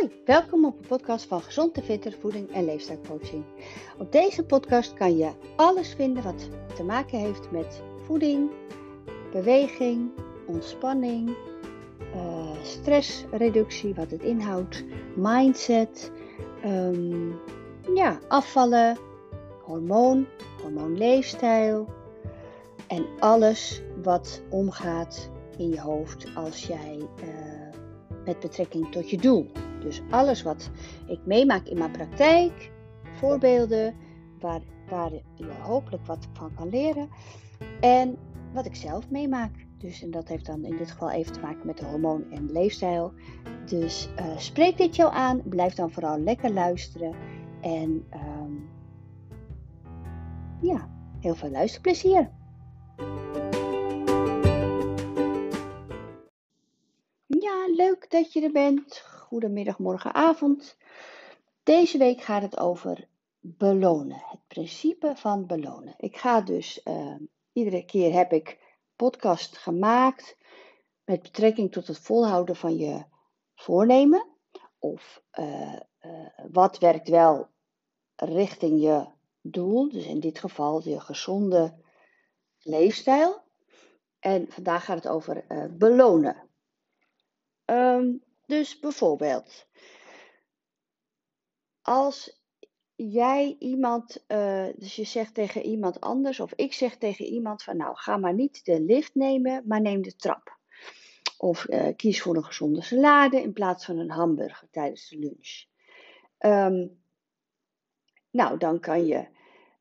Hoi, welkom op de podcast van Gezond en Fitter Voeding en Leefstijlcoaching. Op deze podcast kan je alles vinden wat te maken heeft met voeding, beweging, ontspanning, uh, stressreductie, wat het inhoudt, mindset, ehm, ja, afvallen, hormoon, hormoonleefstijl en alles wat omgaat in je hoofd als jij uh, met betrekking tot je doel. Dus alles wat ik meemaak in mijn praktijk, voorbeelden waar, waar je hopelijk wat van kan leren en wat ik zelf meemaak. Dus, en dat heeft dan in dit geval even te maken met de hormoon en leefstijl. Dus uh, spreek dit jou aan, blijf dan vooral lekker luisteren en um, ja, heel veel luisterplezier. Ja, leuk dat je er bent. Goedemiddag, morgen, avond. Deze week gaat het over belonen. Het principe van belonen. Ik ga dus, uh, iedere keer heb ik podcast gemaakt met betrekking tot het volhouden van je voornemen. Of uh, uh, wat werkt wel richting je doel. Dus in dit geval je gezonde leefstijl. En vandaag gaat het over belonen. Um, dus bijvoorbeeld, als jij iemand, uh, dus je zegt tegen iemand anders, of ik zeg tegen iemand van nou ga maar niet de lift nemen, maar neem de trap. Of uh, kies voor een gezonde salade in plaats van een hamburger tijdens de lunch. Um, nou, dan kan, je,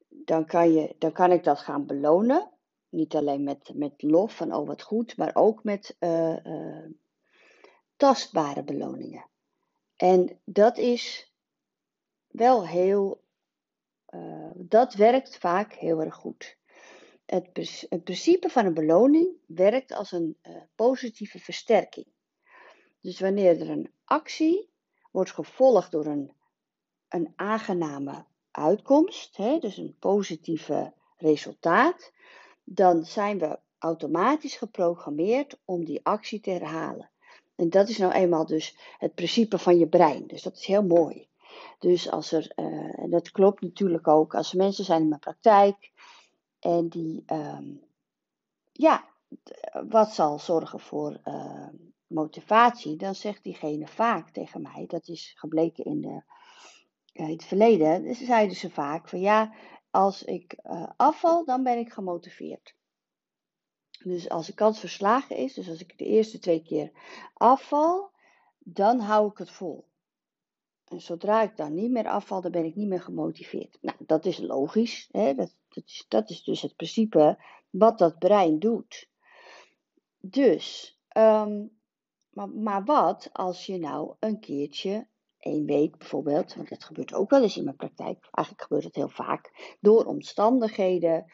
dan, kan je, dan kan ik dat gaan belonen. Niet alleen met, met lof van oh wat goed, maar ook met uh, tastbare beloningen. En dat is wel heel, uh, dat werkt vaak heel erg goed. Het, het, principe van een beloning werkt als een uh, positieve versterking. Dus wanneer er een actie wordt gevolgd door een, een aangename uitkomst, hè, dus een positieve resultaat, dan zijn we automatisch geprogrammeerd om die actie te herhalen. En dat is nou eenmaal dus het principe van je brein. Dus dat is heel mooi. Dus als er, uh, en dat klopt natuurlijk ook, als er mensen zijn in mijn praktijk en die, um, ja, wat zal zorgen voor uh, motivatie, dan zegt diegene vaak tegen mij, dat is gebleken in, de, in het verleden, zeiden ze vaak van ja, als ik afval, dan ben ik gemotiveerd. Dus als de kans verslagen is, dus als ik de eerste twee keer afval, dan hou ik het vol. En zodra ik dan niet meer afval, dan ben ik niet meer gemotiveerd. Nou, dat is logisch. Hè? Dat, dat, is, dus het principe wat dat brein doet. Dus, um, maar, maar wat als je nou een keertje, één week bijvoorbeeld, want dat gebeurt ook wel eens in mijn praktijk, eigenlijk gebeurt het heel vaak, door omstandigheden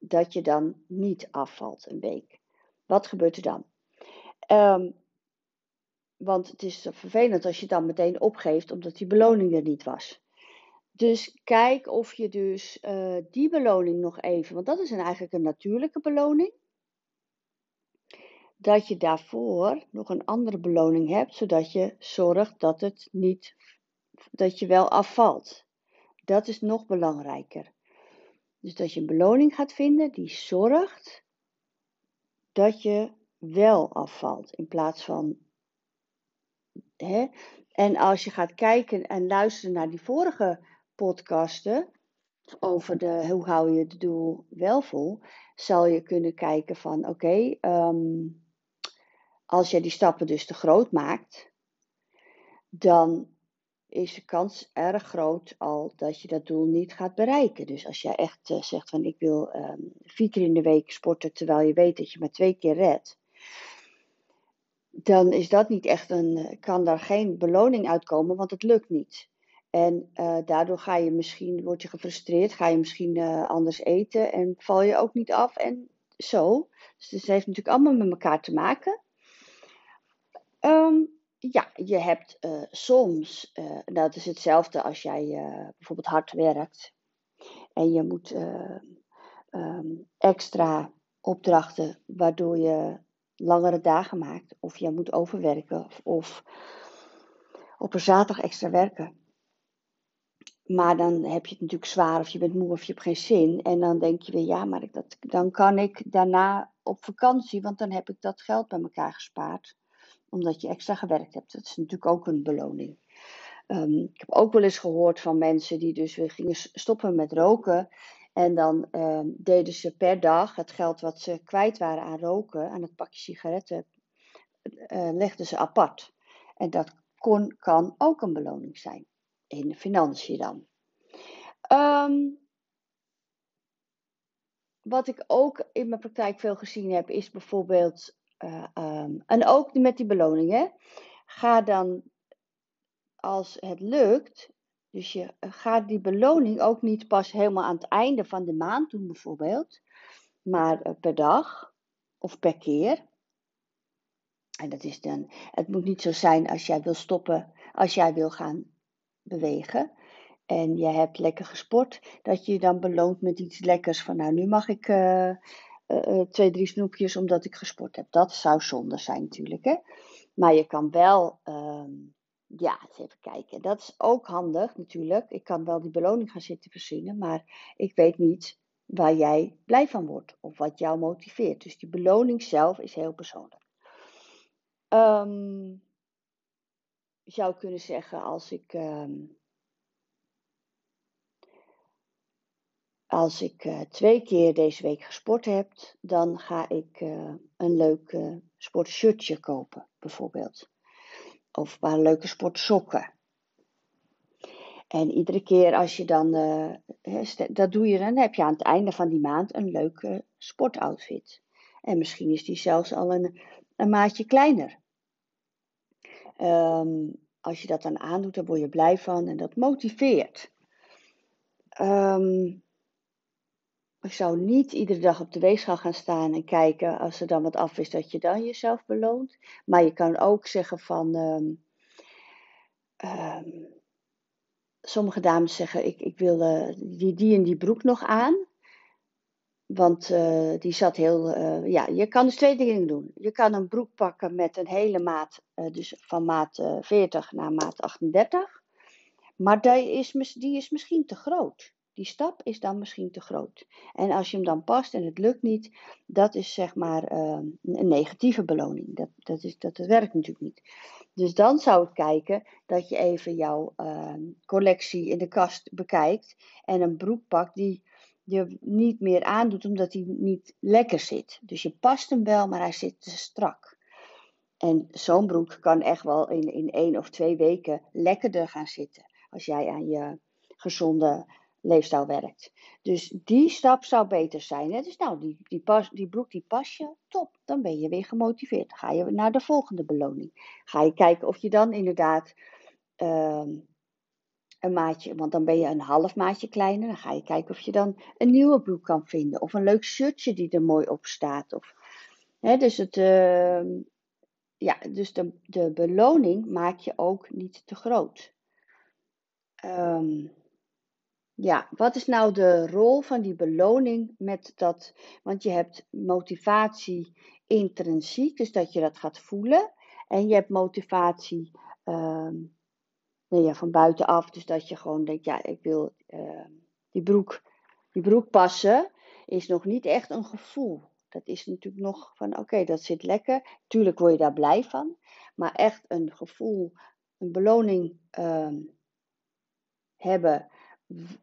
dat je dan niet afvalt een week. Wat gebeurt er dan? Um, want het is vervelend als je dan meteen opgeeft omdat die beloning er niet was. Dus kijk of je dus uh, die beloning nog even, want dat is eigenlijk een natuurlijke beloning. Dat je daarvoor nog een andere beloning hebt, zodat je zorgt dat het niet, dat je wel afvalt. Dat is nog belangrijker. Dus dat je een beloning gaat vinden die zorgt dat je wel afvalt in plaats van. Hè? En als je gaat kijken en luisteren naar die vorige podcasten over de, hoe hou je het doel wel vol, zal je kunnen kijken van oké, ehm, als je die stappen dus te groot maakt, dan is de kans erg groot al dat je dat doel niet gaat bereiken. Dus als jij echt uh, zegt van ik wil um, vier keer in de week sporten terwijl je weet dat je maar twee keer redt, dan is dat niet echt een, eh, kan daar geen beloning uitkomen, want het lukt niet. En uh, daardoor ga je misschien, word je gefrustreerd, ga je misschien anders eten en val je ook niet af en zo. Dus het heeft natuurlijk allemaal met elkaar te maken. Um, ja, je hebt uh, soms, uh, dat is hetzelfde als jij uh, bijvoorbeeld hard werkt en je moet um, extra opdrachten waardoor je langere dagen maakt, of je moet overwerken, of, of, op een zaterdag extra werken. Maar dan heb je het natuurlijk zwaar of je bent moe of je hebt geen zin. En dan denk je weer, ja, maar dat, dan kan ik daarna op vakantie, want dan heb ik dat geld bij elkaar gespaard. Omdat je extra gewerkt hebt. Dat is natuurlijk ook een beloning. Ehm, ik heb ook wel eens gehoord van mensen die dus weer gingen stoppen met roken. En dan ehm, deden ze per dag het geld wat ze kwijt waren aan roken, aan het pakje sigaretten, uh, legden ze apart. En dat kon, kan ook een beloning zijn. In de financiën dan. Ehm, wat ik ook in mijn praktijk veel gezien heb, is bijvoorbeeld. Uh, en ook met die beloningen. Ga dan als het lukt, dus je gaat die beloning ook niet pas helemaal aan het einde van de maand doen, bijvoorbeeld, maar eh, per dag of per keer. En dat is dan, het moet niet zo zijn als jij wil stoppen, als jij wil gaan bewegen. En je hebt lekker gesport, dat je je dan beloont met iets lekkers. Van nou, nu mag ik uh, twee, drie snoepjes omdat ik gesport heb. Dat zou zonde zijn natuurlijk. Hè? Maar je kan wel ehm, ja, eens even kijken. Dat is ook handig natuurlijk. Ik kan wel die beloning gaan zitten verzinnen, maar ik weet niet waar jij blij van wordt of wat jou motiveert. Dus die beloning zelf is heel persoonlijk. Um, je zou kunnen zeggen als ik. Um, als ik uh, twee keer deze week gesport heb, dan ga ik uh, een leuk uh, sportshirtje kopen, bijvoorbeeld. Of een paar leuke sportsokken. En iedere keer als je dan, dat doe je dan, heb je aan het einde van die maand een leuke sportoutfit. En misschien is die zelfs al een, een maatje kleiner. Um, als je dat dan aandoet, dan word je blij van en dat motiveert. Um, ik zou niet iedere dag op de weegschaal gaan staan en kijken als er dan wat af is, dat je dan jezelf beloont. Maar je kan ook zeggen van. Um, um, sommige dames zeggen: Ik, ik wil uh, die, die en die broek nog aan. Want uh, die zat heel. Uh, ja, je kan dus twee dingen doen. Je kan een broek pakken met een hele maat, dus van maat 40 naar maat 38. Maar die is, die is misschien te groot. Die stap is dan misschien te groot. En als je hem dan past en het lukt niet, dat is zeg maar ehm, een negatieve beloning. Dat, dat, is, dat, dat werkt natuurlijk niet. Dus dan zou ik kijken dat je even jouw ehm, collectie in de kast bekijkt en een broek pakt die je niet meer aandoet omdat hij niet lekker zit. Dus je past hem wel, maar hij zit te strak. En zo'n broek kan echt wel in, in één of twee weken lekkerder gaan zitten. Als jij aan je gezonde leefstijl werkt. Dus die stap zou beter zijn. Dus nou, die, die, die broek die pas je, top. Dan ben je weer gemotiveerd. Ga je naar de volgende beloning. Ga je kijken of je dan inderdaad uh, een maatje, want dan ben je een half maatje kleiner. Dan ga je kijken of je dan een nieuwe broek kan vinden. Of een leuk shirtje die er mooi op staat. Of, hè, dus het, uh, ja, dus de, de beloning maak je ook niet te groot. Um, ja, wat is nou de rol van die beloning met dat? Want je hebt motivatie intrinsiek, dus dat je dat gaat voelen. En je hebt motivatie um, ja, van buitenaf, dus dat je gewoon denkt, ja, ik wil uh, die, broek, die broek passen, is nog niet echt een gevoel. Dat is natuurlijk nog van, oké, dat zit lekker. Tuurlijk word je daar blij van. Maar echt een gevoel, een beloning um, hebben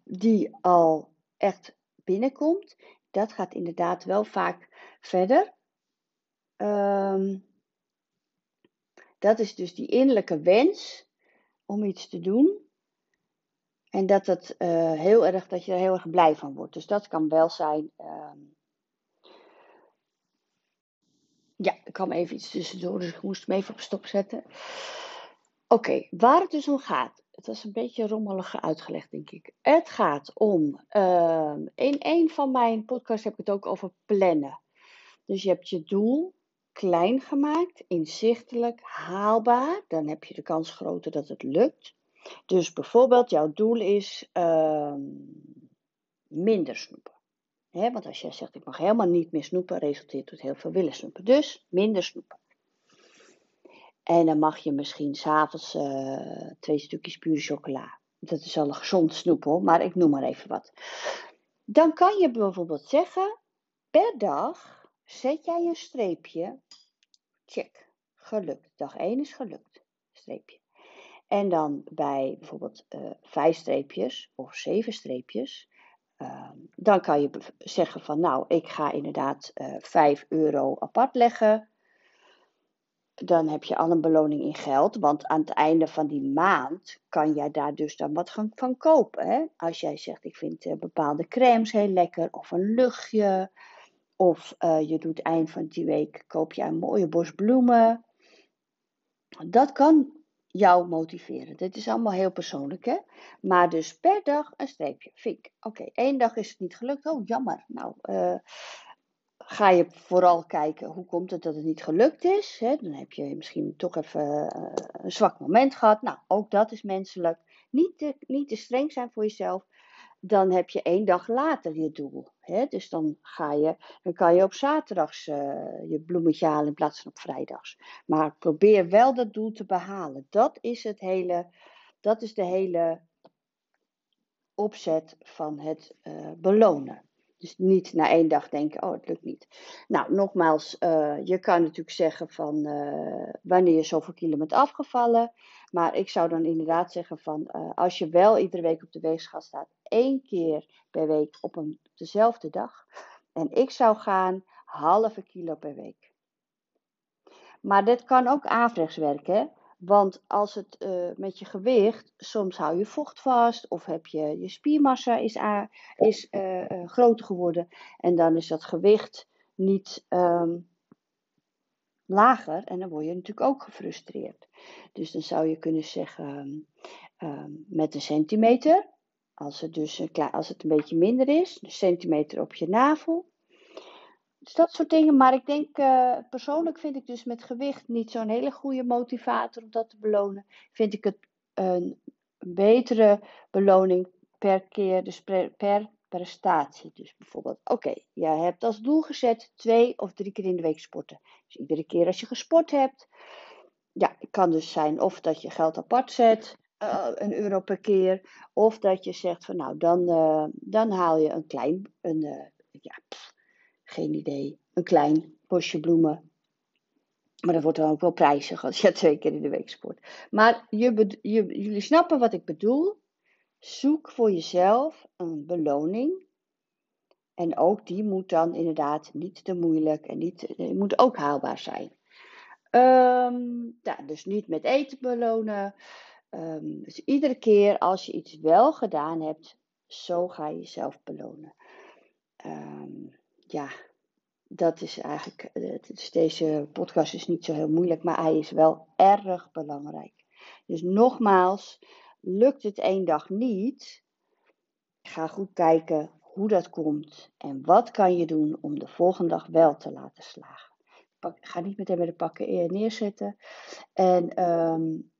die al echt binnenkomt, dat gaat inderdaad wel vaak verder. Um, dat is dus die innerlijke wens om iets te doen. En dat, het, uh, heel erg, dat je er heel erg blij van wordt. Dus dat kan wel zijn. Um, ja, ik kwam even iets tussendoor, dus ik moest hem even op stop zetten. Oké, waar het dus om gaat het was een beetje rommelig uitgelegd, denk ik. Het gaat om, uh, in een van mijn podcasts heb ik het ook over plannen. Dus je hebt je doel klein gemaakt, inzichtelijk, haalbaar. Dan heb je de kans groter dat het lukt. Dus bijvoorbeeld, jouw doel is uh, minder snoepen. Want als jij zegt, ik mag helemaal niet meer snoepen, resulteert het heel veel willen snoepen. Dus minder snoepen. En dan mag je misschien s'avonds uh, twee stukjes pure chocola. Dat is al een gezond snoepel, maar ik noem maar even wat. Dan kan je bijvoorbeeld zeggen, per dag zet jij een streepje. Check, gelukt. Dag 1 is gelukt. Streepje. En dan bij bijvoorbeeld uh, vijf streepjes of zeven streepjes, uh, dan kan je zeggen van nou, ik ga inderdaad uh, eh, 5 euro apart leggen. Dan heb je al een beloning in geld, want aan het einde van die maand kan jij daar dus dan wat van, van kopen. Hè? Als jij zegt ik vind uh, bepaalde crèmes heel lekker of een luchtje. Of je doet eind van die week koop je een mooie bos bloemen. Dat kan jou motiveren. Dit is allemaal heel persoonlijk, hè? Maar dus per dag een streepje. Vink. Oké, één dag is het niet gelukt. Oh, jammer. Nou, uh, ga je vooral kijken hoe komt het dat het niet gelukt is. Hè? Dan heb je misschien toch even uh, een zwak moment gehad. Nou, ook dat is menselijk. Niet te, niet te streng zijn voor jezelf dan heb je één dag later je doel. Hè? Dus dan, ga je, dan kan je op zaterdags uh, je bloemetje halen in plaats van op vrijdags. Maar probeer wel dat doel te behalen. Dat is, het hele, dat is de hele opzet van het uh, belonen. Dus niet na één dag denken, oh het lukt niet. Nou, nogmaals, uh, je kan natuurlijk zeggen van uh, wanneer je zoveel kilo bent afgevallen. Maar ik zou dan inderdaad zeggen van uh, als je wel iedere week op de weegschaal staat, één keer per week op een, dezelfde dag. En ik zou gaan halve kilo per week. Maar dit kan ook averechts werken. Want als het uh, met je gewicht, soms hou je vocht vast of heb je, je spiermassa is, is uh, uh, groter geworden en dan is dat gewicht niet um, lager en dan word je natuurlijk ook gefrustreerd. Dus dan zou je kunnen zeggen um, met een centimeter, als het dus een, als het een beetje minder is, een centimeter op je navel, dus dat soort dingen. Maar ik denk, uh, persoonlijk vind ik dus met gewicht niet zo'n hele goede motivator om dat te belonen. Vind ik het een betere beloning per keer, dus per, per prestatie. Dus bijvoorbeeld, oké, jij hebt als doel gezet twee of drie keer in de week sporten. Dus iedere keer als je gesport hebt, ja, het kan dus zijn of dat je geld apart zet, uh, een euro per keer, of dat je zegt van nou, dan, uh, dan haal je een klein, een, ja, geen idee. Een klein bosje bloemen. Maar dat wordt dan ook wel prijzig als je twee keer in de week sport. Maar je, je, jullie snappen wat ik bedoel. Zoek voor jezelf een beloning. En ook die moet dan inderdaad niet te moeilijk en niet, moet ook haalbaar zijn. Um, dus niet met eten belonen. Um, dus iedere keer als je iets wel gedaan hebt, zo ga je jezelf belonen. Um, ja, dat is eigenlijk, dus deze podcast is niet zo heel moeilijk, maar hij is wel erg belangrijk. Dus nogmaals, lukt het één dag niet, ga goed kijken hoe dat komt en wat kan je doen om de volgende dag wel te laten slagen. ga niet meteen met de pakken neerzetten. En um,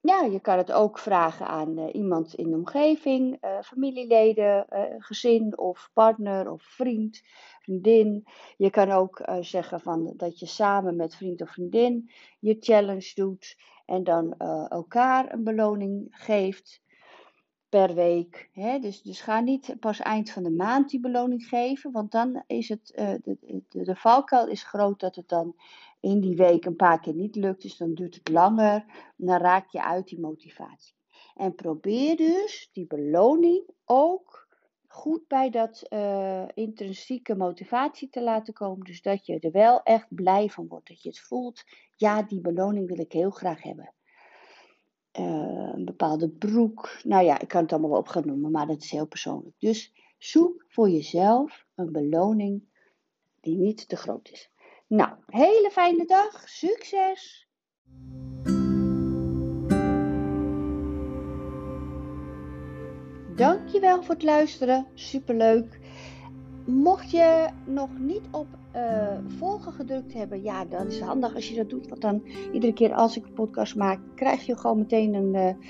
ja, je kan het ook vragen aan uh, iemand in de omgeving, uh, familieleden, uh, gezin of partner of vriend, vriendin. Je kan ook zeggen van, dat je samen met vriend of vriendin je challenge doet en dan elkaar een beloning geeft per week. Hè? Dus, dus ga niet pas eind van de maand die beloning geven, want dan is het, de, de, de valkuil is groot dat het dan in die week een paar keer niet lukt, dus dan duurt het langer. Dan raak je uit die motivatie. En probeer dus die beloning ook goed bij dat uh, intrinsieke motivatie te laten komen. Dus dat je er wel echt blij van wordt. Dat je het voelt, ja, die beloning wil ik heel graag hebben. Uh, een bepaalde broek. Nou ja, ik kan het allemaal wel op gaan noemen, maar dat is heel persoonlijk. Dus zoek voor jezelf een beloning die niet te groot is. Nou, hele fijne dag. Succes! Dankjewel voor het luisteren. Superleuk. Mocht je nog niet op uh, volgen gedrukt hebben, ja, dan is het handig als je dat doet. Want dan iedere keer als ik een podcast maak, krijg je gewoon meteen een. Uh,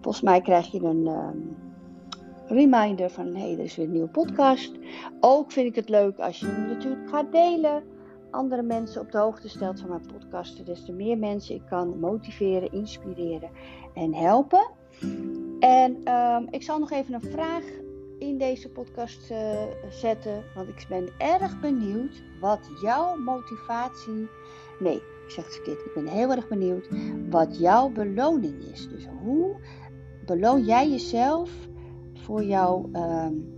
volgens mij krijg je een. Uh, reminder van hé, hey, er is weer een nieuwe podcast. Ook vind ik het leuk als je hem natuurlijk gaat delen andere mensen op de hoogte stelt van mijn podcast, des te meer mensen ik kan motiveren, inspireren en helpen. En ehm, ik zal nog even een vraag in deze podcast uh, zetten, want ik ben erg benieuwd wat jouw motivatie. Nee, ik zeg het verkeerd. Ik ben heel erg benieuwd wat jouw beloning is. Dus hoe beloon jij jezelf voor jouw um,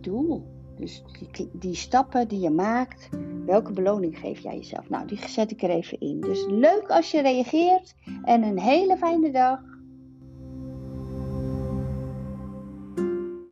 doel? Dus die, die, stappen die je maakt, welke beloning geef jij jezelf? Nou, die zet ik er even in. Dus leuk als je reageert en een hele fijne dag.